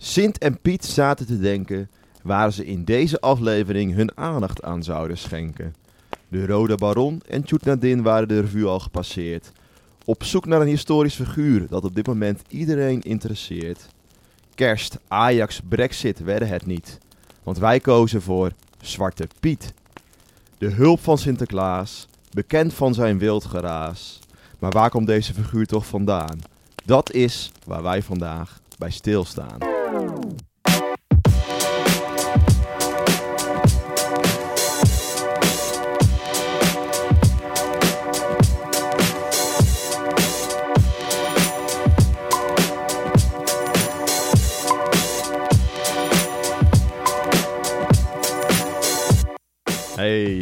Sint en Piet zaten te denken waar ze in deze aflevering hun aandacht aan zouden schenken. De Rode Baron en Tjoet waren de revue al gepasseerd. Op zoek naar een historisch figuur dat op dit moment iedereen interesseert. Kerst, Ajax, Brexit werden het niet. Want wij kozen voor Zwarte Piet. De hulp van Sinterklaas, bekend van zijn wild geraas. Maar waar komt deze figuur toch vandaan? Dat is waar wij vandaag bij stilstaan. Hey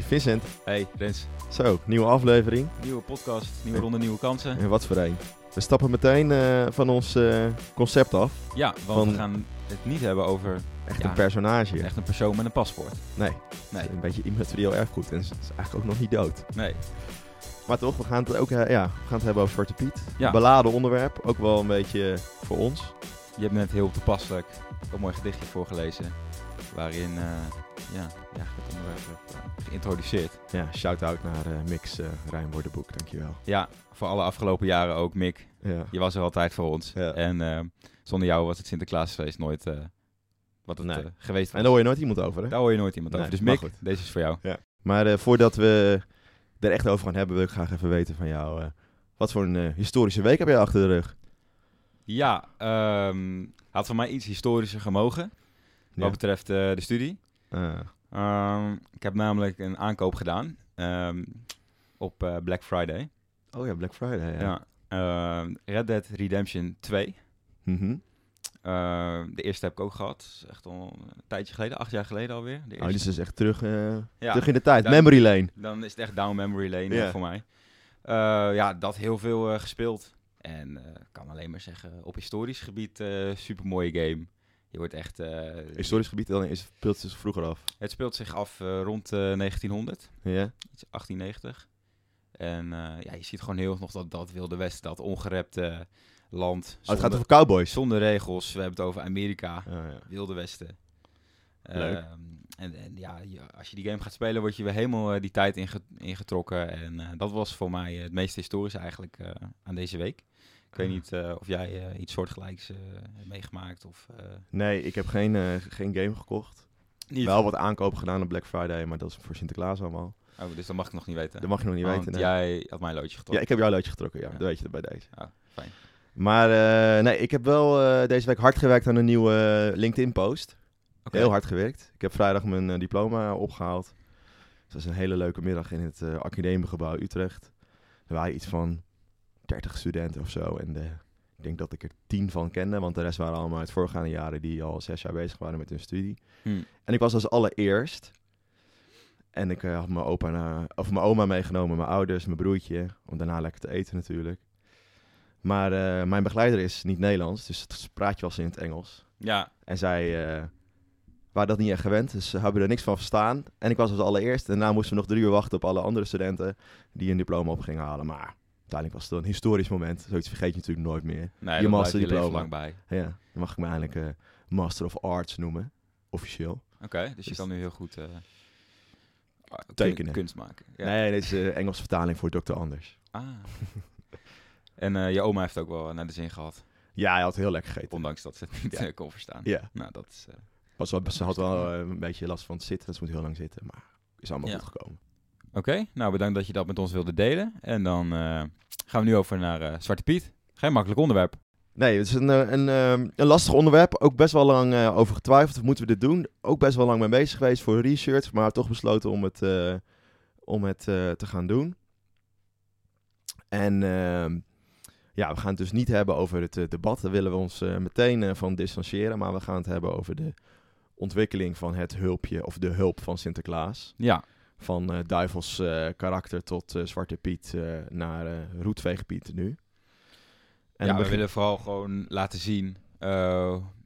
Vincent, Hey Rens, zo, nieuwe aflevering. nieuwe podcast, nieuwe ronde, nieuwe kansen. En wat voor een. We stappen meteen eh, van ons eh, concept af. Ja, want Van- we gaan het niet hebben over Echt Ja. een personage. echt een persoon met een paspoort. Nee, Nee, een beetje immaterieel erfgoed. En ze is eigenlijk ook nog niet dood. nee. Maar toch, we gaan het ook eh, ja, we gaan het hebben over Zwarte Piet. Ja. Beladen onderwerp, ook wel een beetje voor ons. Je hebt net heel toepasselijk een mooi gedichtje voorgelezen. Waarin uh, ja, ja, het onderwerp eh, geïntroduceerd. Ja, shout-out naar eh, Mix uh, Rijnwoordenboek, dankjewel. Ja, voor alle afgelopen jaren ook, Mick. Ja. Je was er altijd voor ons. Ja. En zonder jou was het Sinterklaasfeest nooit wat het Nee. geweest was. En daar hoor je nooit iemand over, hè? Daar hoor je nooit iemand Nee, over. Dus maar Mick, goed. deze is voor jou. Maar eh, voordat we er echt over gaan hebben, wil ik graag even weten van jou. wat voor een historische week heb jij achter de rug? Ja, ehm, had voor mij iets historischer gemogen. Wat Ja. betreft de studie. Ah, Ehm, ik heb namelijk een aankoop gedaan ehm, op eh, Black Friday. Oh ja, Black Friday. Ja. Ja. Ehm, Red Dead Redemption 2. Mhm. De eerste heb ik ook gehad. Is echt al een tijdje geleden, acht jaar geleden alweer. De Oh, dit is dus echt terug, eh, ja, terug in de tijd. Memory lane. dan is het echt down memory lane eh, voor mij. Eh, ja, dat heel veel eh, gespeeld. En eh, ik kan alleen maar zeggen, op historisch gebied eh super mooie game. Je wordt echt... eh, Historisch gebied dan is speelt zich vroeger af. Het speelt zich af eh, rond eh, 1900. Ja. iets 1890. En eh, ja, je ziet gewoon heel erg nog dat, dat Wilde Westen, dat ongerepte land. Oh, het gaat over cowboys. zonder regels. We hebben het over Amerika, Ah, ja. Wilde Westen. Leuk. Ehm, en, en ja, als je die game gaat spelen, word je weer helemaal eh, die tijd inge- ingetrokken. En eh, dat was voor mij eh, het meest historische eigenlijk eh, aan deze week. Ik weet niet eh, of jij eh, iets soortgelijks hebt meegemaakt. Of, Nee, ik heb geen, geen game gekocht. niet. Wel wat aankopen gedaan op Black Friday, maar dat is voor Sinterklaas allemaal. Oh, dus dat mag ik nog niet weten. Dat mag je nog niet weten. nee. jij had mijn loodje Ja, getrokken. ik heb jouw loodje getrokken, ja. Ja. Dat weet je bij deze. Ah, fijn. Maar nee, ik heb wel deze week hard gewerkt aan een nieuwe LinkedIn-post. Heel hard gewerkt. Ik heb vrijdag mijn diploma opgehaald. Het was een hele leuke middag in het eh academiegebouw Utrecht. Er waren iets van 30 studenten of zo. En de, ik denk dat ik er 10 van kende, want de rest waren allemaal uit voorgaande jaren die al zes jaar bezig waren met hun studie. Hm. En ik was als allereerst. En ik eh, had mijn, opa of mijn oma meegenomen, mijn ouders, mijn broertje. Om daarna lekker te eten natuurlijk. Maar eh, mijn begeleider is niet Nederlands, dus het praatje was in het Engels. Ja, En zij eh waren dat niet echt gewend, dus ze hebben er niks van verstaan. En ik was als allereerst. En daarna moesten we nog drie uur wachten op alle andere studenten die een diploma op gingen halen. Maar uiteindelijk was het wel een historisch moment. Zoiets vergeet je natuurlijk nooit meer. nee, Je je master master je leven diploma. lang bij. Ja, dan mag ik me eigenlijk eh, Master of Arts noemen, officieel. Oké, dus je Dus- kan nu heel goed eh, Tekenen. kunst maken. Ja. Nee, dit is de Engelse vertaling voor Dr. Anders. Ah. en eh, je oma heeft ook wel naar de zin gehad, Ja, hij had heel lekker gegeten. ondanks dat ze het niet Ja. eh, kon verstaan. Ja, Nou, dat is... eh, was wel, ze had wel eh, een beetje last van het zitten. Ze moet heel lang zitten, maar is allemaal Ja. goed gekomen. Oké, nou bedankt dat je dat met ons wilde delen. En dan eh, gaan we nu over naar eh, Zwarte Piet. Geen makkelijk onderwerp. Nee, het is een, eh, een, een lastig onderwerp. Ook best wel lang eh, over getwijfeld. Moeten we dit doen? Ook best wel lang mee bezig geweest voor research. Maar toch besloten om het, om het te gaan doen. En ehm, ja, we gaan het dus niet hebben over het debat. Daar willen we ons meteen van distancieren. Maar we gaan het hebben over de ontwikkeling van het hulpje. Of de hulp van Sinterklaas. Ja, Van eh, duivels eh, karakter tot eh, Zwarte Piet naar eh Roetveegpiet nu. En ja we begin- willen vooral gewoon laten zien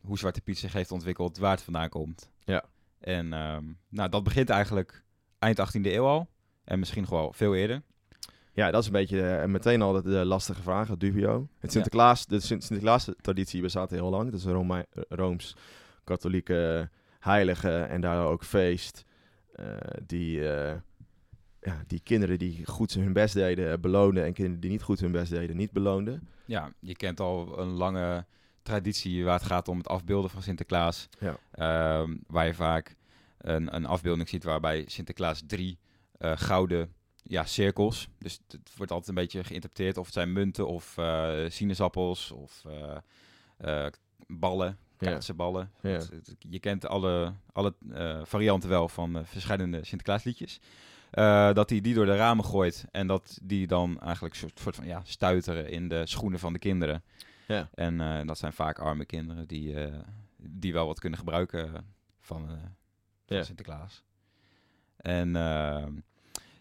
hoe Zwarte Piet zich heeft ontwikkeld, waar het vandaan komt. Ja. En ehm, nou, dat begint eigenlijk eind 18e eeuw al. En misschien wel veel eerder. Ja, dat is een beetje meteen al de, de lastige vraag, het dubio. Het Sinterklaas, de Sint- Sinterklaas-traditie bestaat heel lang. Dat is een Rooms-katholieke heilige en daar ook feest. Eh, die, eh, ja, die kinderen die goed hun best deden beloonden en kinderen die niet goed hun best deden niet beloonden. Ja, je kent al een lange traditie waar het gaat om het afbeelden van Sinterklaas. Ja. Ehm, waar je vaak een, een afbeelding ziet waarbij Sinterklaas drie eh, gouden ja, cirkels. Dus het wordt altijd een beetje geïnterpreteerd of het zijn munten of sinaasappels of ballen, Ja. Het- Je kent alle, alle eh, varianten wel van eh, verschillende Sinterklaasliedjes. Eh, dat hij die door de ramen gooit en dat die dan eigenlijk een soort, soort van ja, stuiteren in de schoenen van de kinderen. Ja. En dat zijn vaak arme kinderen die, die wel wat kunnen gebruiken van, van Ja. Sinterklaas. En ehm,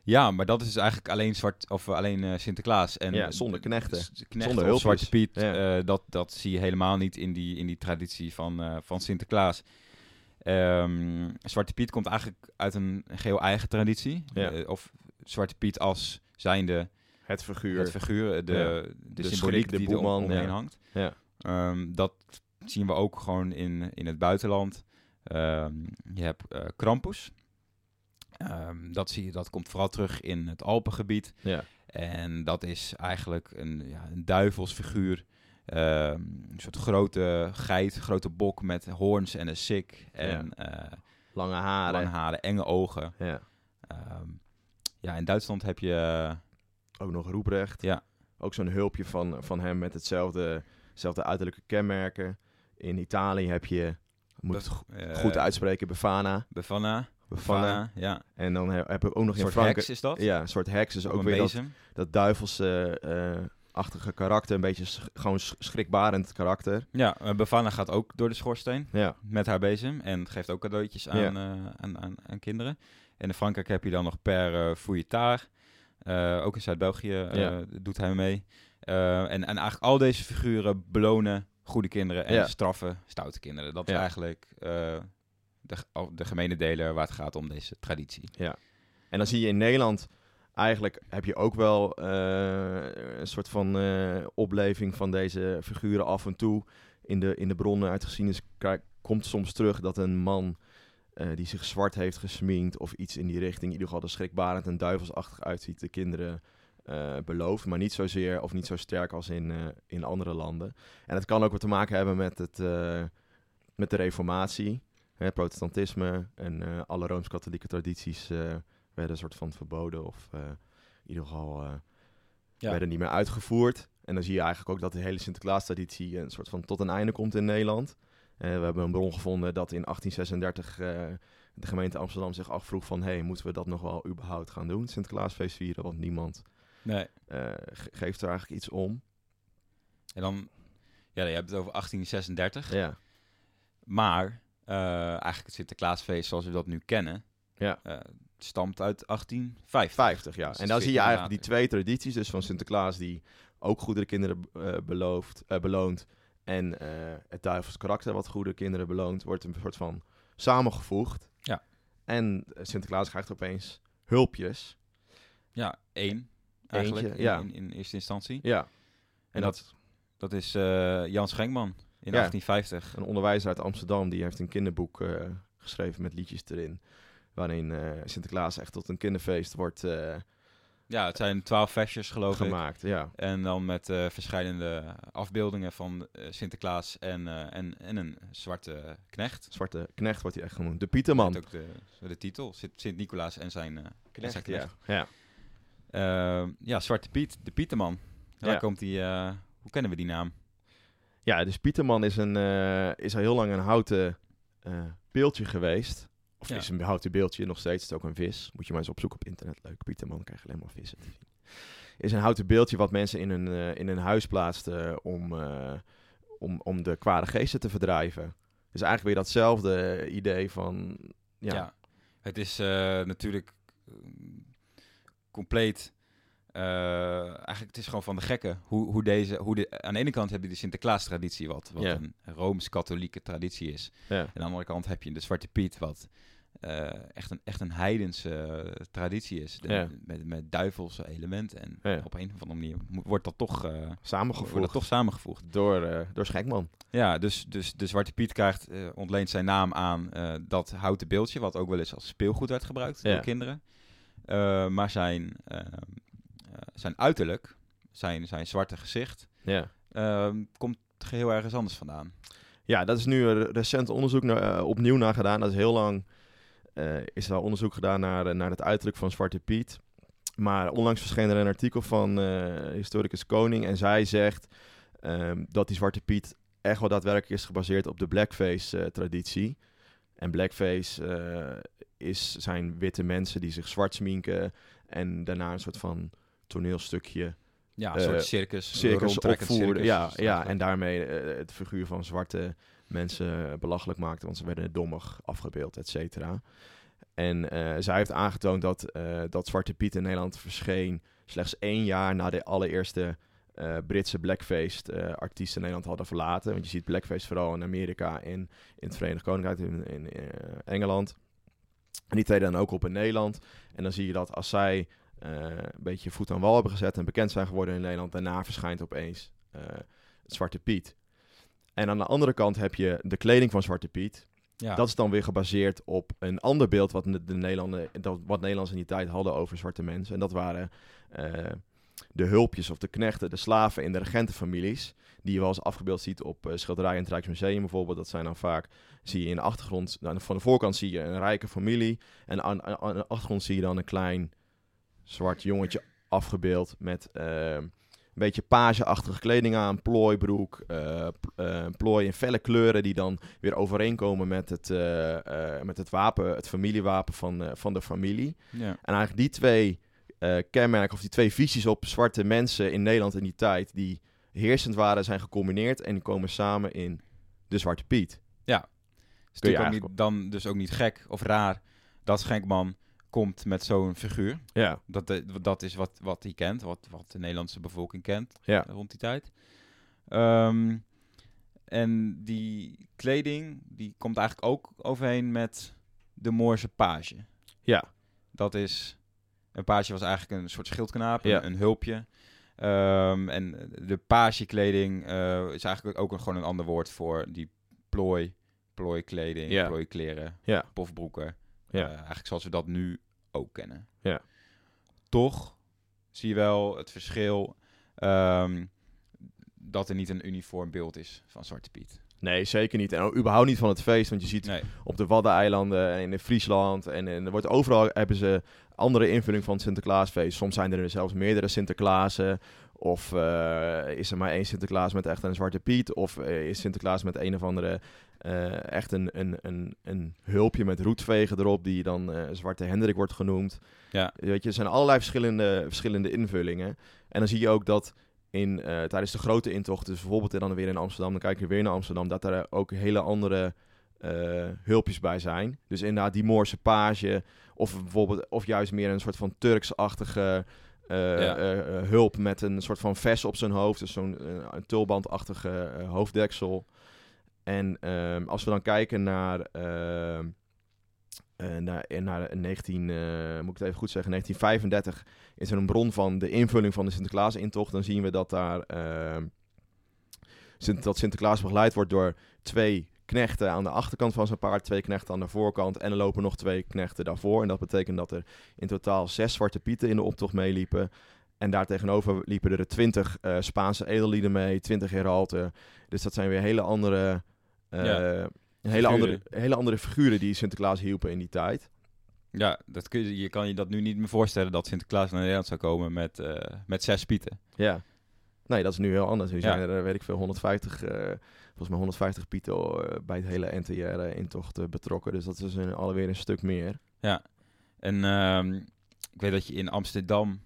ja, maar dat is eigenlijk alleen zwart of alleen eh, Sinterklaas en Ja, zonder knechten. Zonder hulpjes. Zwarte Piet. Ja. eh, dat, dat zie je helemaal niet in die, in die traditie van, eh, van Sinterklaas. Ehm, Zwarte Piet komt eigenlijk uit een geheel eigen traditie. Ja. Of Zwarte Piet als zijnde Het figuur. het figuur, de, Ja. de, De symboliek schrik, de die er omheen ja. hangt. Ja. Ehm, dat zien we ook gewoon in, in het buitenland. Ehm, je hebt Krampus. Ehm, dat, zie je, dat komt vooral terug in het Alpengebied. Ja. En dat is eigenlijk een, ja, een duivelsfiguur. Ehm, een soort grote geit, grote bok met hoorns en een sik. En eh, Lange haren. lange haren, enge ogen. Ja. Ehm, ja, in Duitsland heb je... eh, Ook nog roeprecht. Ja. Ook zo'n hulpje van, van hem met hetzelfde, hetzelfde uiterlijke kenmerken. In Italië heb je, moet het go- eh, goed uitspreken, Befana. Befana. Befana, ja. En dan he- heb ik ook nog Een in soort Frankrijk... heks is dat? Ja, een soort heks. Dus Op ook weer dat, bezem. dat duivelse eh, achtige karakter. Een beetje gewoon sch- schrikbarend karakter. Ja, eh, Befana gaat ook door de schoorsteen Ja, met haar bezem en geeft ook cadeautjes aan, Ja. eh, aan, aan, aan kinderen. En in Frankrijk heb je dan nog Per uh, Fouilletaar. Ook in Zuid-België Ja. doet hij mee. En, en eigenlijk al deze figuren belonen goede kinderen en straffen stoute kinderen. Dat is eigenlijk de, al- de gemene deler waar het gaat om deze traditie. En dan zie je in Nederland, eigenlijk heb je ook wel eh, een soort van eh, opleving van deze figuren af en toe. In de, in de bronnen uit geschiedenis komt soms terug dat een man eh, die zich zwart heeft gesminkt of iets in die richting, in ieder geval er schrikbarend en duivelsachtig uitziet, de kinderen belooft. Maar niet zozeer of niet zo sterk als in, in andere landen. En het kan ook wat te maken hebben met, het, met de reformatie. Hè, protestantisme en eh, alle Rooms-Katholieke tradities eh, werden een soort van verboden of eh, in ieder geval Ja. werden niet meer uitgevoerd. En dan zie je eigenlijk ook dat de hele Sinterklaas-traditie een soort van tot een einde komt in Nederland. We hebben een bron gevonden dat in 1836 eh, de gemeente Amsterdam zich afvroeg van... hey, moeten we dat nog wel überhaupt gaan doen, Sinterklaasfeest vieren? Want niemand Nee. ge- geeft er eigenlijk iets om. En dan, ja, je hebt het over 1836. Ja, Maar eigenlijk het Sinterklaasfeest zoals we dat nu kennen, Ja. eh, stamt uit 1850. 50 jaar. Dus En dan zie je 14 eigenlijk die twee tradities. Dus van Sinterklaas die ook goede kinderen eh, belooft, eh, beloont. En eh, het duivels karakter wat goede kinderen beloont. Wordt een soort van samengevoegd. Ja. En eh, Sinterklaas krijgt opeens hulpjes. Ja, één eigenlijk Eentje, in, ja. in, in eerste instantie. Ja. En En dat, Dat is eh, Jan Schenkman in Ja. 1850. een onderwijzer uit Amsterdam, die heeft een kinderboek eh, geschreven met liedjes erin. Waarin eh, Sinterklaas echt tot een kinderfeest wordt eh, Ja, het zijn twaalf versjes geloof ik. gemaakt. Ja. En dan met verschillende afbeeldingen van Sinterklaas en, en, en een zwarte knecht. Zwarte knecht wordt hij echt genoemd. De Pieterman. Met ook de, de titel, Sint- Sint-Nicolaas en zijn, en zijn Knecht, ja. ja. Ja, Zwarte Piet, de Pieterman. Waar Ja. komt die, hoe kennen we die naam? Ja, dus Pieterman is, een, eh, is al heel lang een houten eh, beeldje geweest. Of Ja. is een houten beeldje, nog steeds. Het is ook een vis. Moet je maar eens opzoeken op internet. Leuk, Pieterman, krijg je alleen maar vissen te zien. Is een houten beeldje wat mensen in hun, eh, in hun huis plaatsten om, om, om de kwade geesten te verdrijven. Dus eigenlijk weer datzelfde idee van... Ja, Ja. Het is natuurlijk compleet. Eh, eigenlijk het is gewoon van de gekken. Hoe, hoe deze, hoe de, aan de ene kant heb je de Sinterklaas-traditie, wat, wat een rooms-katholieke traditie is. En aan de andere kant heb je de Zwarte Piet, wat eh, echt, een, echt een heidense eh, traditie is. De- met, met duivelse elementen. En op een of andere manier wordt dat toch, wordt Samengevoegd dat toch samengevoegd. door, door. Ja, dus, dus de Zwarte Piet krijgt, ontleent zijn naam aan dat houten beeldje, wat ook wel eens als speelgoed werd gebruikt door kinderen. Maar zijn, eh, eh, zijn uiterlijk, zijn, zijn zwarte gezicht, Ja. eh, komt geheel ergens anders vandaan. Ja, dat is nu een recent onderzoek naar, eh, opnieuw naar gedaan. Dat is heel lang eh, is er al onderzoek gedaan naar, eh, naar het uiterlijk van Zwarte Piet. Maar onlangs verscheen er een artikel van eh, historicus Koning. En zij zegt ehm, dat die Zwarte Piet echt wel daadwerkelijk is gebaseerd op de blackface-traditie. en blackface eh, is, zijn witte mensen die zich zwart sminken. En daarna een soort van toneelstukje Ja, een Eh, soort circus. circus circus ja, ja, en daarmee eh, het figuur van zwarte mensen eh, belachelijk maakten, want ze werden dommig afgebeeld, et cetera. En zij heeft aangetoond dat, dat Zwarte Piet in Nederland verscheen slechts één jaar na de allereerste Britse blackface eh, artiesten Nederland hadden verlaten. Want je ziet blackface vooral in Amerika en in het Verenigd Koninkrijk, in, in Engeland. En die treden dan ook op in Nederland. En dan zie je dat als zij een beetje voet aan wal hebben gezet en bekend zijn geworden in Nederland, daarna verschijnt opeens eh, het Zwarte Piet. En aan de andere kant heb je de kleding van Zwarte Piet. Ja. Dat is dan weer gebaseerd op een ander beeld wat de, de Nederlanden, dat, wat Nederlanders in die tijd hadden over zwarte mensen. En dat waren eh, de hulpjes of de knechten, de slaven in de regentenfamilies. Die je wel eens afgebeeld ziet op eh, schilderijen in het Rijksmuseum bijvoorbeeld. Dat zijn dan vaak, zie je in de achtergrond, nou, van de voorkant zie je een rijke familie. En aan, aan de achtergrond zie je dan een klein zwart jongetje afgebeeld met eh, een beetje pageachtige kleding aan, plooibroek, eh, plooi in felle kleuren die dan weer overeenkomen met het, eh, met het wapen, het familiewapen van, van de familie. ja. En eigenlijk die twee kenmerken, of die twee visies op zwarte mensen in Nederland in die tijd, die heersend waren, zijn gecombineerd en die komen samen in de Zwarte Piet. is Kun je natuurlijk ook niet, dan dus ook niet gek of raar dat Schenkman komt met zo'n figuur. Ja, Dat, de- dat is wat, wat hij kent, wat, wat de Nederlandse bevolking kent Ja. rond die tijd. Ehm, en die kleding, die komt eigenlijk ook overheen met de Moorse page. ja, Dat is, een page was eigenlijk een soort schildknaap, Ja. een, een hulpje. Ehm, en de pagekleding eh is eigenlijk ook een, gewoon een ander woord voor die plooi, plooikleding, Ja. plooikleren, Ja. pofbroeken. Ja. Eh, eigenlijk zoals we dat nu ook kennen. Ja. Toch zie je wel het verschil ehm, dat er niet een uniform beeld is van Zwarte Piet. Nee, zeker niet. En überhaupt niet van het feest, want je ziet Nee, op de Waddeneilanden en in Friesland. En, en er wordt overal hebben ze andere invulling van het Sinterklaasfeest. Soms zijn er zelfs meerdere Sinterklaasen. Of eh, is er maar één Sinterklaas met echt een zwarte Piet. Of eh, is Sinterklaas met een of andere eh, echt een, een, een, een hulpje met roetvegen erop. Die dan Zwarte Hendrik wordt genoemd. Ja. Weet je, er zijn allerlei verschillende, verschillende invullingen. En dan zie je ook dat in, eh, tijdens de grote intocht, dus bijvoorbeeld dan weer in Amsterdam, dan kijk je weer naar Amsterdam, dat er ook hele andere eh, hulpjes bij zijn. Dus inderdaad die Moorse page, of bijvoorbeeld, of juist meer een soort van Turks-achtige eh, Ja. eh, eh, hulp met een soort van vest op zijn hoofd, dus zo'n eh, een tulbandachtige eh, hoofddeksel. En ehm, als we dan kijken naar, eh, naar, eh, naar 19, eh, moet ik het even goed zeggen, 1935 is er een bron van de invulling van de Sinterklaas-intocht. Dan zien we dat daar ehm, dat Sinterklaas begeleid wordt door twee knechten aan de achterkant van zijn paard, twee knechten aan de voorkant en er lopen nog twee knechten daarvoor. En dat betekent dat er in totaal zes zwarte pieten in de optocht meeliepen. En daartegenover liepen er twintig eh, Spaanse edellieden mee, twintig heralten. Dus dat zijn weer hele andere, eh, Ja. hele, andere, hele andere figuren die Sinterklaas hielpen in die tijd. ja, dat kun je, je kan je dat nu niet meer voorstellen dat Sinterklaas naar Nederland zou komen met, eh, met zes pieten. Ja. Nee, dat is nu heel anders. Nu Ja. zijn er, weet ik veel, 150, eh, volgens mij 150 pieten eh, bij het hele NTR-intocht betrokken. Dus dat is een, alweer een stuk meer. En ehm, ik weet dat je in Amsterdam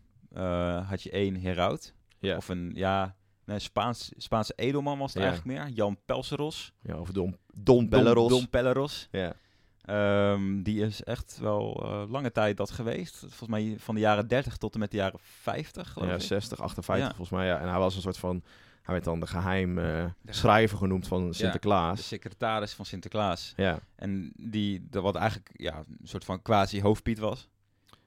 had je één heraut. Ja. Of een, ja, nee, Spaans, Spaanse edelman was het Ja. eigenlijk meer. Jan Pelseros. Ja, of Don, Don Belleros. Don, Don Pelleros. Ja. Ehm, die is echt wel eh, lange tijd dat geweest. Volgens mij van de jaren 30 tot en met de jaren 50. geloof ja, ik. 60, 58 Ja. volgens mij. Ja. En hij was een soort van, Hij werd dan de geheim eh, schrijver genoemd van De Sinterklaas. secretaris van Sinterklaas. Ja, En die, dat wat eigenlijk ja, een soort van quasi hoofdpiet was.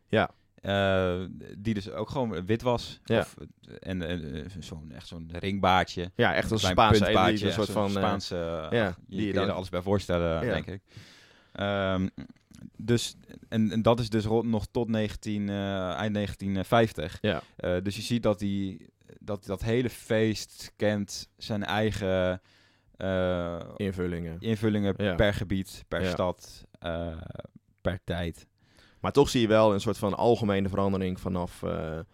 Ja. Eh, die dus ook gewoon wit was. Ja. Of, en eh, zo'n, echt zo'n ringbaardje. ja echt een Spaanse puntbaardje, een soort van... eh, Spaanse... ja, die je dan- er alles bij voorstellen, Ja. denk ik. Ehm, dus, en, en dat is dus rond nog tot 19, eh, eind 1950. ja, Eh, dus je ziet dat, die, dat dat hele feest kent zijn eigen eh, invullingen. invullingen Ja. per gebied, per Ja. stad, eh, per tijd. Maar toch zie je wel een soort van algemene verandering vanaf, eh, eh,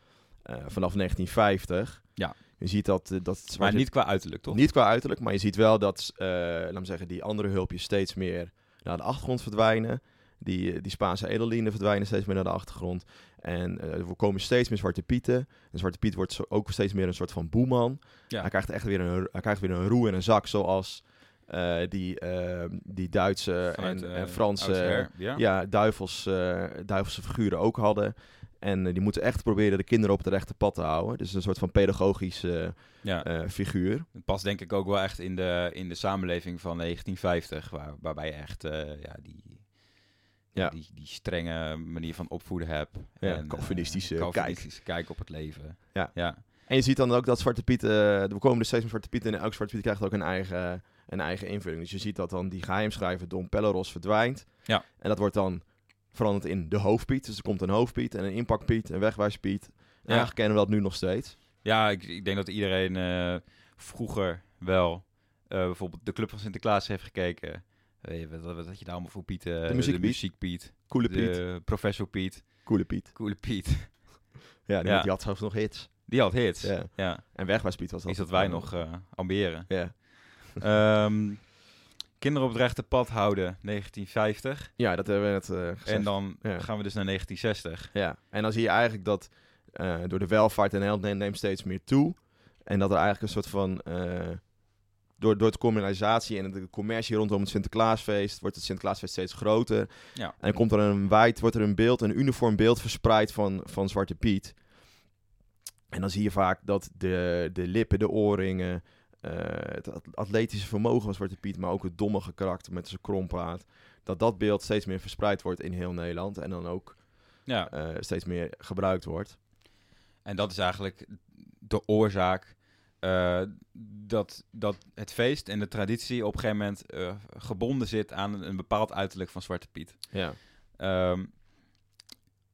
vanaf 1950. Ja. Je ziet dat, eh, dat Maar niet qua uiterlijk, toch? Niet qua uiterlijk, maar je ziet wel dat, laat me zeggen, die andere hulpjes steeds meer naar de achtergrond verdwijnen. Die, die Spaanse edellienen verdwijnen steeds meer naar de achtergrond. En eh, er komen steeds meer Zwarte Pieten. En Zwarte Piet wordt zo- ook steeds meer een soort van boeman. Ja. Hij, krijgt echt weer een, hij krijgt weer een roe en een zak, zoals eh, die, eh, die Duitse Vanuit, en, eh, en Franse ja. ja, duivels, eh, duivelse figuren ook hadden. En die moeten echt proberen de kinderen op het rechte pad te houden. Dus een soort van pedagogische Ja. figuur. Het past denk ik ook wel echt in de, in de samenleving van 1950, waar, waarbij je echt ja, die, Ja. die, die strenge manier van opvoeden hebt. Ja, En, Calvinistische Calvinistische kijk. op het leven. Ja. ja. En je ziet dan ook dat Zwarte Piet, we komen er steeds meer Zwarte Piet en elke Zwarte Piet krijgt ook een eigen, een eigen invulling. Dus je ziet dat dan die geheimschrijver Don Pelleros verdwijnt. Ja. En dat wordt dan veranderd in de hoofdpiet. Dus er komt een hoofdpiet en een inpakpiet, een wegwijspiet. En Eigenlijk kennen we dat nu nog steeds. Ja, ik, ik denk dat iedereen eh, vroeger wel eh, bijvoorbeeld de Club van Sinterklaas heeft gekeken. Weet je, wat, wat had je daar allemaal voor Piet? De muziekpiet. De muziekpiet. Coole Piet, De Professor Piet. coole Piet. Coole Piet. Ja, die, Ja. die had zelfs nog hits. Die had hits. Ja. Ja. En wegwijspiet was dat. Iets dat wij nog eh ambiëren. Ja. Ehm, kinderen op het rechte pad houden, 1950. ja, dat hebben we net eh, gezegd. En dan Ja. gaan we dus naar 1960. Ja, en dan zie je eigenlijk dat eh, door de welvaart in Nederland neemt, neemt steeds meer toe. En dat er eigenlijk een soort van... eh, door, door de communalisatie en de commercie rondom het Sinterklaasfeest... wordt het Sinterklaasfeest steeds groter. Ja. En dan komt er een wijd, wordt er een beeld, een uniform beeld verspreid van, van Zwarte Piet. En dan zie je vaak dat de, de lippen, de oorringen... eh, het at- atletische vermogen van Zwarte Piet... maar ook het dommige karakter met zijn krompraat... dat dat beeld steeds meer verspreid wordt in heel Nederland. En dan ook Ja, eh, steeds meer gebruikt wordt. en dat is eigenlijk de oorzaak eh, dat, dat het feest en de traditie op een gegeven moment gebonden zit aan een, bepaald uiterlijk van Zwarte Piet. Ja, Ehm,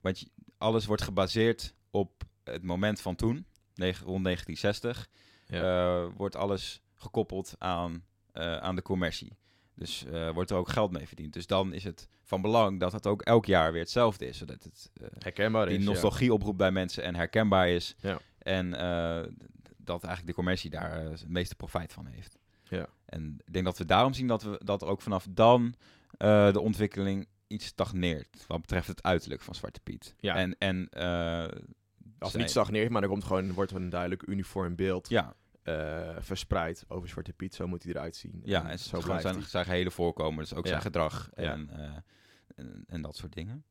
want alles wordt gebaseerd op het moment van toen, rond 1960. Ja. eh, wordt alles gekoppeld aan, eh, aan de commercie. Dus eh, wordt er ook geld mee verdiend. Dus dan is het van belang dat het ook elk jaar weer hetzelfde is. Zodat het herkenbaar die is. ja. nostalgie oproept bij mensen en herkenbaar is. Ja. En dat eigenlijk de commercie daar het meeste profijt van heeft. Ja. En ik denk dat we daarom zien dat, we, dat ook vanaf dan de ontwikkeling iets stagneert. Wat betreft het uiterlijk van Zwarte Piet. Ja. En, en Als niet stagneert, maar er komt gewoon, wordt een duidelijk uniform beeld Ja, eh, verspreid over Zwarte Piet. Zo moet hij eruit zien. Ja, En en zo blijft zijn, zijn gehele voorkomen, dus ook Ja. zijn gedrag Ja. en, eh, en, en dat soort dingen.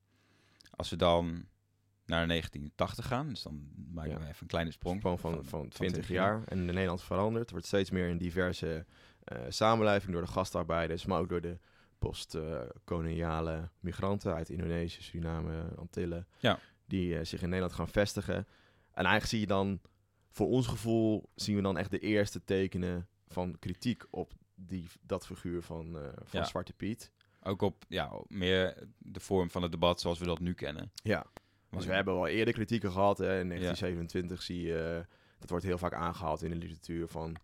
Als we dan naar 1980 gaan, dus dan maken Ja. we even een kleine sprong. Van, van- van, van 20 20 jaar. En in Nederland veranderd. Het wordt steeds meer een diverse eh, samenleving door de gastarbeiders, maar ook door de post-koloniale migranten uit Indonesië, Suriname, Antillen. Ja. Die eh, zich in Nederland gaan vestigen. En eigenlijk zie je dan, voor ons gevoel, zien we dan echt de eerste tekenen van kritiek op die, dat figuur van, eh, van Ja. Zwarte Piet. Ook op ja, meer de vorm van het debat zoals we dat nu kennen. Ja. Dus we hebben wel eerder kritieken gehad. Hè. In Ja. 1927 zie je, eh, dat wordt heel vaak aangehaald in de literatuur van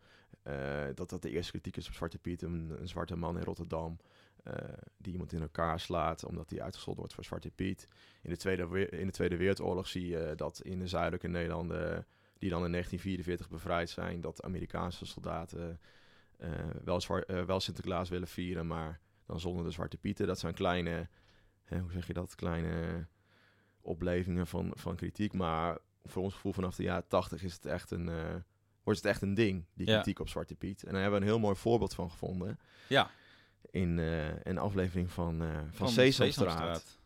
dat dat de eerste kritiek is op Zwarte Piet, een, een zwarte man in Rotterdam. Eh, die iemand in elkaar slaat omdat hij uitgescholden wordt voor Zwarte Piet. In de Tweede, We- in de Tweede Wereldoorlog zie je dat in de zuidelijke Nederlanden, die dan in 1944 bevrijd zijn, dat Amerikaanse soldaten eh, wel, eh, wel Sinterklaas willen vieren, maar dan zonder de Zwarte Pieten. Dat zijn kleine, hè, hoe zeg je dat, kleine oplevingen van, van kritiek. Maar voor ons gevoel vanaf de jaren 80 is het echt een, wordt het echt een ding, die Ja. kritiek op Zwarte Piet. En daar hebben we een heel mooi voorbeeld van gevonden Ja, in eh, een aflevering van, eh van, van.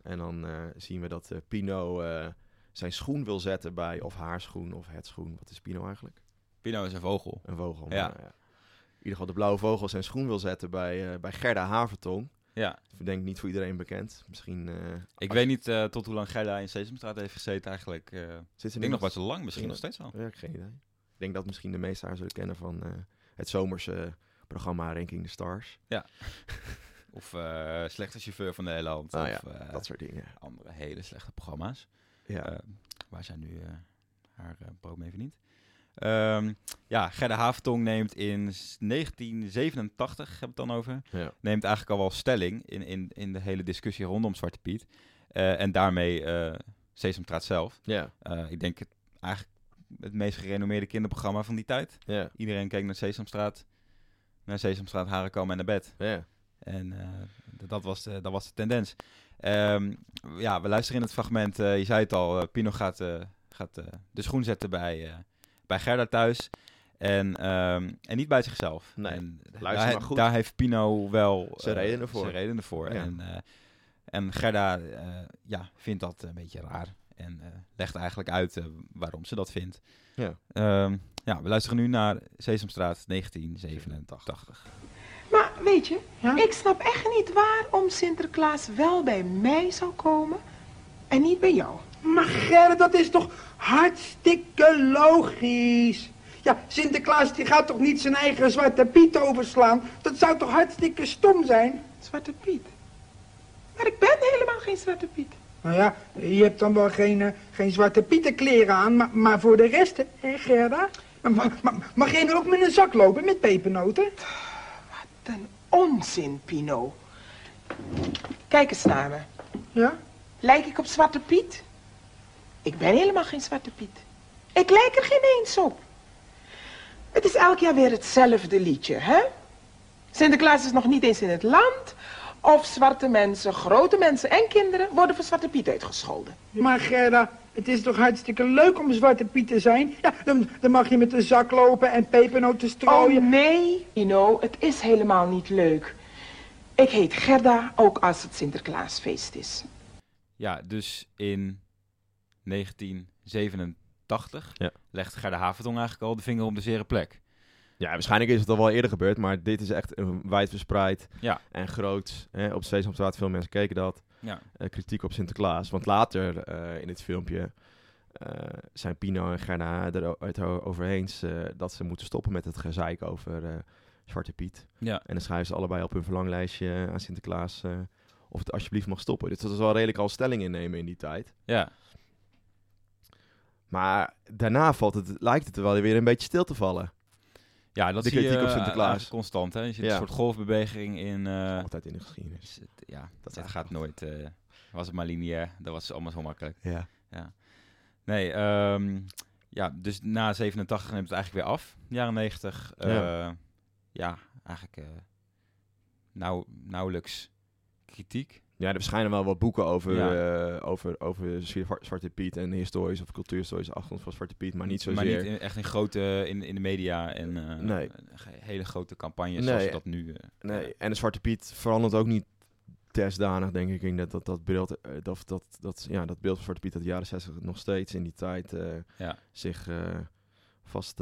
En dan eh, zien we dat eh, Pino eh, zijn schoen wil zetten bij of haar schoen of het schoen. Wat is Pino eigenlijk? Pino is een vogel. Een vogel. Ja. maar, In ieder geval de blauwe vogel zijn schoen wil zetten bij, eh, bij Gerda Havertong. Ja. Ik denk niet voor iedereen bekend. Misschien... eh, Ik weet niet eh, tot hoe lang Gerda in Sesamstraat heeft gezeten eigenlijk. eh, Zit ze ik denk nog best wel lang, misschien nog steeds wel. Ja, ik geen idee. Ik denk dat misschien de meesten haar zullen kennen van eh, het zomerse programma Ranking the Stars. Of eh, slechte chauffeur van Nederland. Ah, of ja, eh, dat soort dingen. andere hele slechte programma's. Ja. Eh, waar zij nu haar brood mee verdient. Ehm, ja, Gerda Havertong neemt in s- 1987, heb ik het dan over, ja. neemt eigenlijk al wel stelling in, in, in de hele discussie rondom Zwarte Piet. En daarmee eh Sesamstraat zelf. Ja. Ik denk het, eigenlijk het meest gerenommeerde kinderprogramma van die tijd. Ja. Iedereen keek naar Sesamstraat, naar Sesamstraat, haren komen en naar bed. Ja. En eh, dat, was de, dat was de tendens. Ehm, ja, we luisteren in het fragment. eh, je zei het al, eh, Pino gaat, gaat de schoen zetten bij, bij Gerda thuis. En, ehm, en niet bij zichzelf. Nee, en luister daar, maar goed. daar heeft Pino wel Zijn redenen voor. Zijn redenen voor. Ja. En, en Gerda ja, vindt dat een beetje raar. En legt eigenlijk uit waarom ze dat vindt. Ja. Ehm, ja, we luisteren nu naar Sesamstraat 1987. Maar weet je, Ja? ik snap echt niet waarom Sinterklaas wel bij mij zou komen en niet bij jou. Maar Gerrit, dat is toch hartstikke logisch. Ja, Sinterklaas die gaat toch niet zijn eigen zwarte piet overslaan? Dat zou toch hartstikke stom zijn? Zwarte Piet. Maar ik ben helemaal geen Zwarte Piet. Nou ja, je hebt dan wel geen, eh, geen zwarte pietenkleren aan, maar, maar voor de rest, hè Gerda? Maar, maar, maar- mag jij nu ook met een zak lopen met pepernoten? Ten onzin, Pino. Kijk eens naar me. Ja? Lijk ik op Zwarte Piet? Ik ben helemaal geen Zwarte Piet. Ik lijk er geen eens op. Het is elk jaar weer hetzelfde liedje, hè? Sinterklaas is nog niet eens in het land. Of zwarte mensen, grote mensen en kinderen worden voor Zwarte Piet uitgescholden. Maar Gerda, het is toch hartstikke leuk om zwarte piet te zijn? Ja, dan, dan mag je met een zak lopen en pepernoten strooien. Oh nee, Pino, het is helemaal niet leuk. Ik heet Gerda, ook als het Sinterklaasfeest is. Ja, dus in 1987 Ja. legt Gerda Havertong eigenlijk al de vinger op de zere plek. Ja, waarschijnlijk is het al wel eerder gebeurd, maar dit is echt een wijdverspreid Ja. en groot. Hè, op Sesamstraat, veel mensen keken dat. Ja, eh, kritiek op Sinterklaas. Want later eh, in dit filmpje eh, zijn Pino en Gerda er het over eens dat ze moeten stoppen met het gezeik over Zwarte Piet. ja. En dan schrijven ze allebei op hun verlanglijstje aan Sinterklaas of het alsjeblieft mag stoppen. Dus dat is wel redelijk al stelling innemen in die tijd. ja. Maar daarna valt het, lijkt het er wel weer een beetje stil te vallen. Ja dat De zie je kritiek op eh, Sinterklaas. constant. Hè? Je ziet Ja. een soort golfbeweging in... eh, Altijd in de geschiedenis. is ja, Dat is gaat nooit... eh, was het maar lineair, dat was allemaal zo makkelijk. Ja. Nee, ehm, ja, dus na 87 neemt het eigenlijk weer af. Jaren 90, eh, Ja. ja. eigenlijk nauw, nauwelijks kritiek. Ja, er verschijnen wel wat boeken over, Ja. eh, over, over Zwa- Zwarte Piet en historische of cultuurhistorische achtergrond van Zwarte Piet, maar niet zozeer. Maar niet in- echt in grote, in, in de media en eh, Nee. hele grote campagnes Nee. zoals dat nu... eh, Nee, en de Zwarte Piet verandert ook niet desdanig, denk ik. in dat, dat, dat, beeld, dat, dat, dat, ja, dat beeld van Zwarte Piet uit de jaren 60 nog steeds in die tijd Ja. zich vast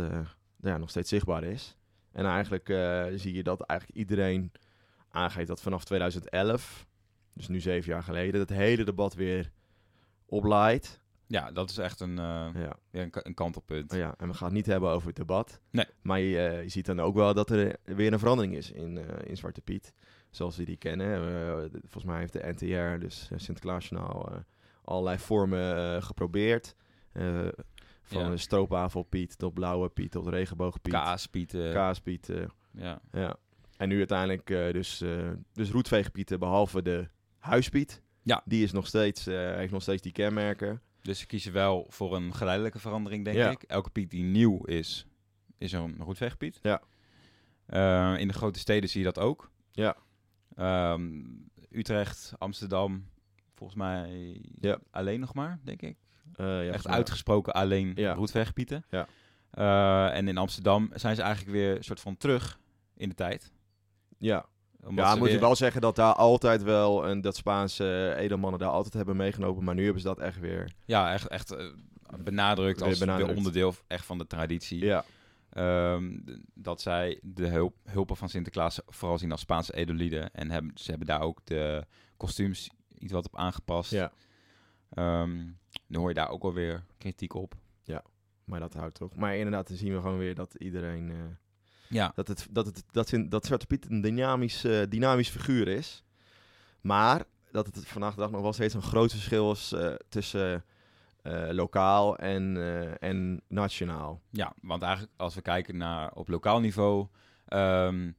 ja, nog steeds zichtbaar is. En eigenlijk zie je dat eigenlijk iedereen aangeeft dat vanaf 2011, dus nu zeven jaar geleden, het hele debat weer oplaait. ja, dat is echt een, eh, Ja. een, een kantelpunt. Ja, en we gaan het niet hebben over het debat. Nee. Maar je, eh, je ziet dan ook wel dat er weer een verandering is in, eh, in Zwarte Piet. Zoals we die kennen. Volgens mij heeft de NTR, dus uh, Sinterklaasjournaal, allerlei vormen geprobeerd. Van Ja. stroopwafelpiet tot blauwe piet tot regenboogpiet. Kaaspieten. Kaaspiet. eh, ja. ja. En nu uiteindelijk dus, dus roetveegpieten behalve de huispiet. Ja. Die is nog steeds, eh, heeft nog steeds die kenmerken. Dus ze kiezen wel voor een geleidelijke verandering, denk Ja. ik. Elke piet die nieuw is, is een roetveegpiet. Ja. Eh, in de grote steden zie je dat ook. Ja. Ehm, Utrecht, Amsterdam, volgens mij Ja. alleen nog maar, denk ik. Eh, ja, Echt uitgesproken alleen Ja. Ja. En in Amsterdam zijn ze eigenlijk weer een soort van terug in de tijd. Ja, ja, moet je weer- wel zeggen dat daar altijd wel, en dat Spaanse edelmannen daar altijd hebben meegenomen, maar nu hebben ze dat echt weer. Ja, echt, echt eh, benadrukt als benadrukt. onderdeel echt van de traditie. Ja, ehm, dat zij de hulp, hulpen van Sinterklaas vooral zien als Spaanse edellieden. En hebben, ze hebben daar ook de kostuums iets wat op aangepast. Ja. Ehm, nu hoor je daar ook alweer kritiek op. Maar dat houdt toch. Maar inderdaad, dan zien we gewoon weer dat iedereen... eh, Ja, dat, het, dat, het, dat, dat Zwarte Piet een dynamisch, eh, dynamisch figuur is. Maar dat het vandaag de dag nog wel steeds een groot verschil is eh, tussen eh, lokaal en, en nationaal. Ja, want eigenlijk als we kijken naar op lokaal niveau, ehm,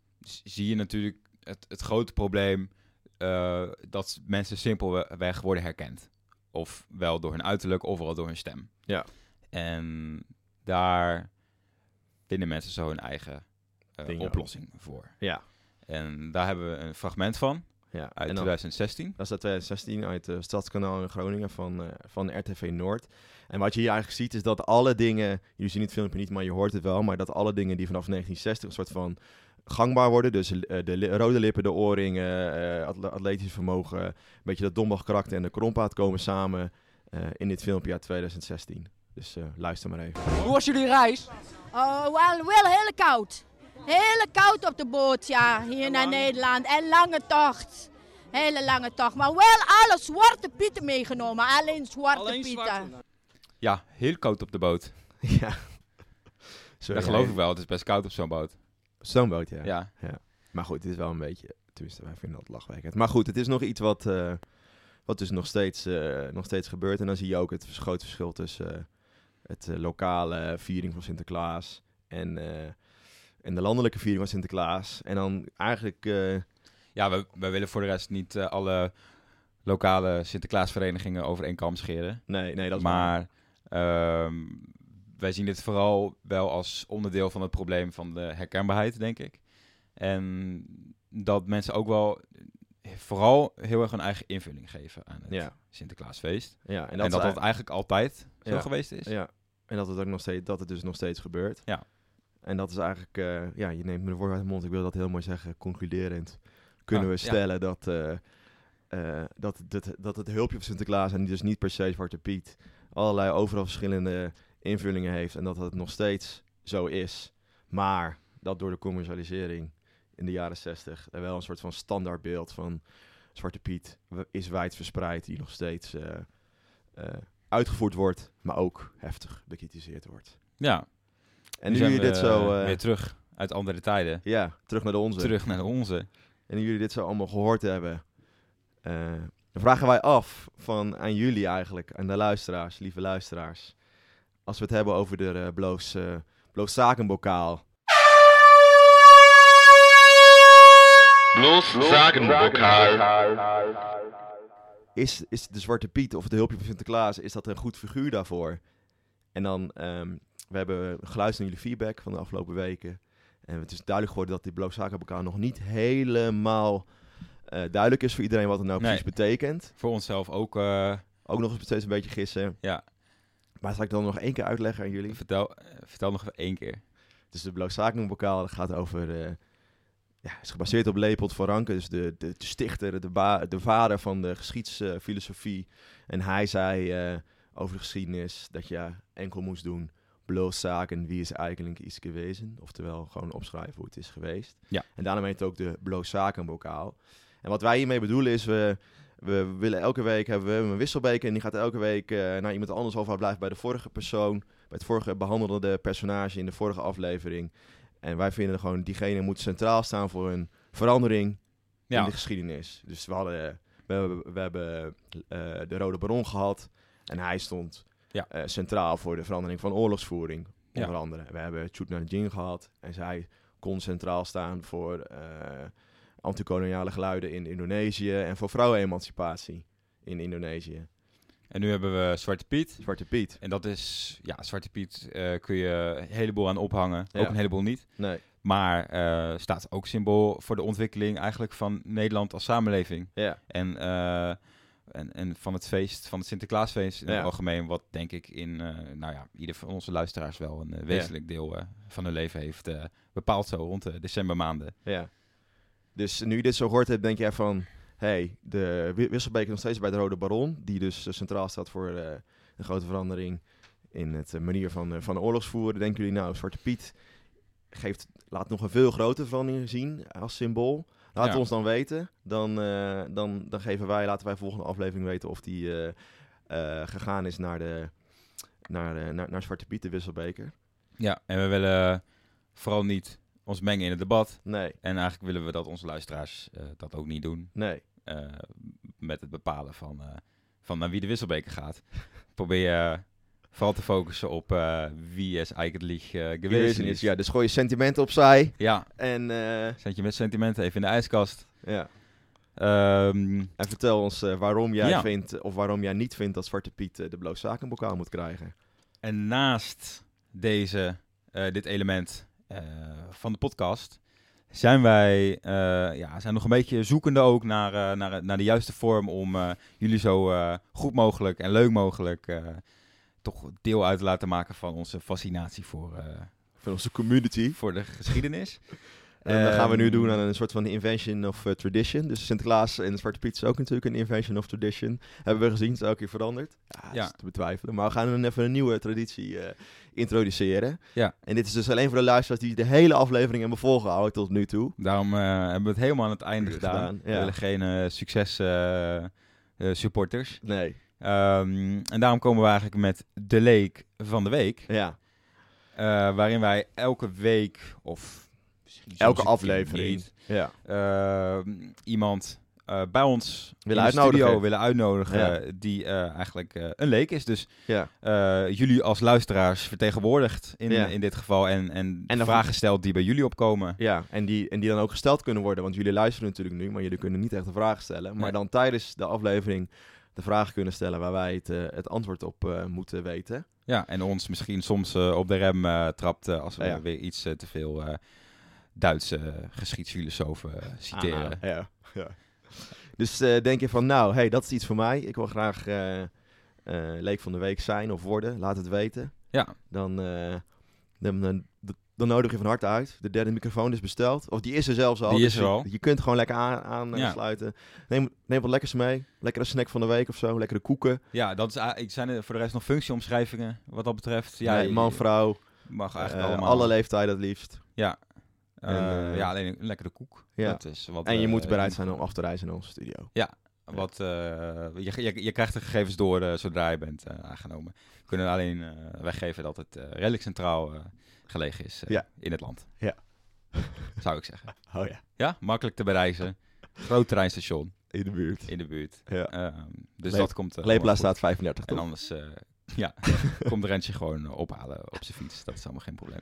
zie je natuurlijk het, het grote probleem dat mensen simpelweg worden herkend. Of wel door hun uiterlijk, of wel door hun stem. Ja. En daar vinden mensen zo hun eigen eh, oplossing voor. Ja. En daar hebben we een fragment van ja. uit en dan, 2016. dat is uit 2016 uit het Stadskanaal in Groningen van, eh, van RTV Noord. En wat je hier eigenlijk ziet is dat alle dingen, jullie zien het filmpje niet, maar je hoort het wel, maar dat alle dingen die vanaf 1960 een soort van gangbaar worden, dus eh, de li- rode lippen, de oorringen, eh atle- atletisch vermogen, een beetje dat dombach karakter en de krompaat komen samen eh, in dit filmpje uit 2016. Dus eh, luister maar even. Hoe was jullie reis? Oh, wel, wel heel koud. Heel koud op de boot, ja, hier naar Nederland. En lange tocht. Hele lange tocht. Maar wel alle zwarte pieten meegenomen. Alleen zwarte Alleen pieten. zwarte. Ja, heel koud op de boot. ja. Sorry, dat geloof ja, ik wel. Het is best koud op zo'n boot. Zo'n boot, ja. Ja. Maar goed, het is wel een beetje... Tenminste, wij vinden dat lachwekkend. Maar goed, het is nog iets wat, eh, wat dus nog steeds, eh, nog steeds gebeurt. En dan zie je ook het grote verschil tussen eh, het lokale viering van Sinterklaas... En, eh, en de landelijke viering van Sinterklaas. En dan eigenlijk... eh, Ja, we, we willen voor de rest niet eh, alle lokale Sinterklaasverenigingen over één kam scheren. nee, nee, dat is maar ehm, wij zien dit vooral wel als onderdeel van het probleem van de herkenbaarheid, denk ik. En dat mensen ook wel vooral heel erg een eigen invulling geven aan het Ja, Sinterklaasfeest. ja, en En dat, dat dat, eigenlijk altijd zo Ja. geweest is. Ja, en dat het ook nog steeds, dat het dus nog steeds gebeurt. Ja. En dat is eigenlijk, eh, ja, je neemt me de woord uit de mond. Ik wil dat heel mooi zeggen. Concluderend kunnen Ah, we ja. stellen dat, eh, eh, dat, dat, dat het hulpje van Sinterklaas en dus niet per se Zwarte Piet allerlei overal verschillende invullingen heeft en dat het nog steeds zo is. Maar dat door de commercialisering in de jaren 60 er wel een soort van standaardbeeld van Zwarte Piet is wijd verspreid die nog steeds uitgevoerd wordt, maar ook heftig bekritiseerd wordt. Ja. En nu nu zijn jullie we dit zo, eh, weer terug uit andere tijden. ja, terug naar de onze. Terug naar onze. En nu jullie dit zo allemaal gehoord hebben, eh, dan vragen wij af van aan jullie eigenlijk, aan de luisteraars, lieve luisteraars, als we het hebben over de uh, bloos, eh bloos zakenbokaal. Bloß Sagenbokal. Is, is de Zwarte Piet of het hulpje van Sinterklaas, is dat een goed figuur daarvoor? En dan, ehm, we hebben geluisterd naar jullie feedback van de afgelopen weken. En het is duidelijk geworden dat die bloos zakenbokaal nog niet helemaal eh, duidelijk is voor iedereen wat het nou Nee. precies betekent. Voor onszelf ook. eh, Ook nog eens steeds een beetje gissen. ja, Maar zal ik dan nog één keer uitleggen aan jullie? vertel, vertel nog even één keer. Dus de blootzakenbokaal dat gaat over... eh ja, is gebaseerd op Leopold van Ranke, dus de, de, de stichter, de, ba- de vader van de geschiedsfilosofie. en hij zei over de geschiedenis dat je enkel moest doen... blootzaken wie is eigenlijk iets gewezen. Oftewel gewoon opschrijven hoe het is geweest. Ja. En daarom heet het ook de blootzakenbokaal. En wat wij hiermee bedoelen is... we we willen elke week hebben we een wisselbeker en die gaat elke week eh, naar iemand anders over. Hij blijft bij de vorige persoon, bij het vorige behandelde personage in de vorige aflevering. En wij vinden gewoon, diegene moet centraal staan voor een verandering in Ja, de geschiedenis. Dus we, hadden, we hebben, we hebben eh, de Rode Baron gehad en hij stond Ja. eh, centraal voor de verandering van oorlogsvoering, Ja. onder andere. We hebben Chutna Jin gehad en zij kon centraal staan voor eh antikoloniale geluiden in Indonesië en voor vrouwenemancipatie in Indonesië. en nu hebben we Zwarte Piet. Zwarte Piet. En dat is, ja, Zwarte Piet eh, kun je een heleboel aan ophangen. Ja. Ook een heleboel niet. Nee, Maar staat ook symbool voor de ontwikkeling eigenlijk van Nederland als samenleving. ja. En, en, en van het feest, van het Sinterklaasfeest in Ja. het algemeen. Wat denk ik in, eh, nou ja, ieder van onze luisteraars wel een eh, wezenlijk deel eh, van hun leven heeft bepaald zo rond de decembermaanden. Ja. Dus nu je dit zo gehoord hebt, denk jij van... hey, de wi- wisselbeker nog steeds bij de Rode Baron... die dus centraal staat voor een grote verandering... in het manier van, van oorlogsvoeren. Denken jullie nou, Zwarte Piet geeft, laat nog een veel grotere verandering zien als symbool. Laat Ja. ons dan weten. Dan, eh, dan, dan geven wij, laten wij volgende aflevering weten of die eh, eh, gegaan is naar, de, naar, naar, naar Zwarte Piet, de wisselbeker. Ja, en we willen vooral niet ons mengen in het debat. Nee, En eigenlijk willen we dat onze luisteraars dat ook niet doen. nee. met het bepalen van, van naar wie de wisselbeker gaat. Probeer vooral te focussen op eh, wie is eigenlijk uh, geweest is. is. Ja, dus gooi je sentimenten opzij. Ja, En, eh, zet je met sentimenten even in de ijskast. ja. Ehm, en vertel ons waarom jij Ja. vindt, of waarom jij niet vindt dat Zwarte Piet de Blootzakenbokaal moet krijgen. en naast deze, dit element van de podcast zijn wij ja, zijn nog een beetje zoekende ook naar, naar, naar de juiste vorm om jullie zo goed mogelijk en leuk mogelijk toch deel uit te laten maken van onze fascinatie voor, eh, Van onze community. voor de geschiedenis. En dat gaan we nu Ehm, doen aan een soort van invention of eh, tradition. Dus Sinterklaas en Zwarte Piet is ook natuurlijk een invention of tradition. Hebben we gezien, het is elke keer veranderd. Ja, Ja. is te betwijfelen. Maar we gaan dan even een nieuwe traditie eh, introduceren. Ja. En dit is dus alleen voor de luisteraars die de hele aflevering hebben volgehouden tot nu toe. Daarom hebben we het helemaal aan het einde gedaan. Gedaan, We ja. willen geen succes supporters. Nee, Ehm, en daarom komen we eigenlijk met de leek van de week. ja. eh, waarin wij elke week of Elke aflevering. niet, Ja. ehm, iemand eh, bij ons Willen in de uitnodigen. studio willen uitnodigen Ja. die eh, eigenlijk een leek is. Dus ja. jullie als luisteraars vertegenwoordigd in, Ja. in dit geval en, en, En vragen stelt die bij jullie opkomen. Ja, en die, en die dan ook gesteld kunnen worden. Want jullie luisteren natuurlijk nu, maar jullie kunnen niet echt een vraag stellen. Maar Nee. dan tijdens de aflevering de vraag kunnen stellen waar wij het, eh, het antwoord op eh, moeten weten. Ja, en ons misschien soms eh, op de rem trapt als we Ja. weer iets te veel Duitse geschiedsfilosofen citeren. Ah, ja. ja. Dus denk je van, nou, hey, dat is iets voor mij. Ik wil graag leek van de week zijn of worden. Laat het weten. Ja, Dan, dan, dan, dan nodig je van harte uit. De derde microfoon is besteld. Of die is er zelfs al. Die Dus is er je- al. Je, kunt gewoon lekker aan, Ja. aansluiten. neem, neem wat lekkers mee. Lekkere snack van de week of zo. Lekkere koeken. ja dat is, ik zijn er voor de rest nog functieomschrijvingen wat dat betreft. Ja, Nee, man, vrouw. Mag eigenlijk eh, allemaal. alle leeftijden het liefst. Ja. En, Eh, eh, ja, alleen een lekkere koek. ja. Dat is wat, En je eh, moet bereid zijn om af te reizen naar onze studio. Wat, eh, je, je, je krijgt de gegevens door eh, zodra je bent eh, aangenomen. We kunnen alleen weggeven dat het redelijk centraal gelegen is Ja. in het land. Ja. Zou ik zeggen. Oh ja, Ja, makkelijk te bereizen. Groot treinstation in de buurt. in de buurt. Ja. Ehm, dus dat komt. Lepla staat 35 En anders ja, komt Rentje gewoon ophalen op zijn fiets. Dat is allemaal geen probleem.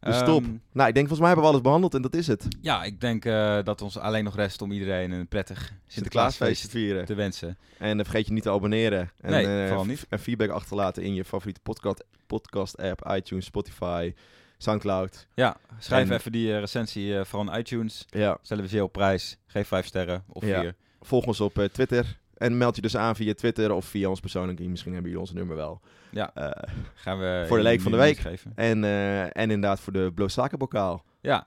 Dus top. Ehm, Nou, ik denk volgens mij hebben we alles behandeld en dat is het. ja, ik denk eh, dat ons alleen nog rest om iedereen een prettig Sinterklaasfeest Sinterklaasfeest vieren. te wensen. En dan vergeet je niet te abonneren. En, Nee, eh, vooral niet. En feedback achterlaten in je favoriete podcast, podcast app, iTunes, Spotify, Soundcloud. Ja, schrijf En- even die eh, recensie eh, van iTunes. Ja. Stellen we zeer op prijs. Geef vijf sterren of Ja. vier. Volg ons op eh, Twitter. En meld je dus aan via Twitter of via ons persoonlijk. Misschien hebben jullie ons nummer wel. Ja. Eh, Gaan we Voor de leek van de week. Geven. en, eh, en inderdaad voor de Bloosaka bokaal. Ja,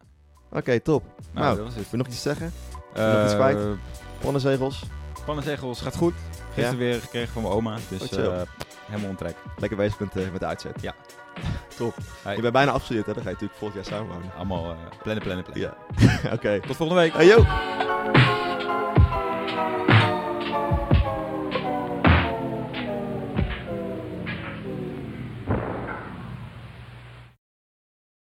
Oké, top. nou, Nou, dat was het. Wil je nog iets zeggen? Eh, nog iets kwijt? Pannenzegels. Pannenzegels gaat goed. Gisteren weer gekregen van mijn oma. Dus Oh, eh, helemaal ontrek. Lekker bezig met, eh, met de uitzet. Ja. Top. Hey. Je bent bijna afgestudeerd, hè? Dan ga je natuurlijk volgend jaar samenwonen. Allemaal eh, plannen, plannen, plannen. Ja. Oké. Tot volgende week. Hey, yo!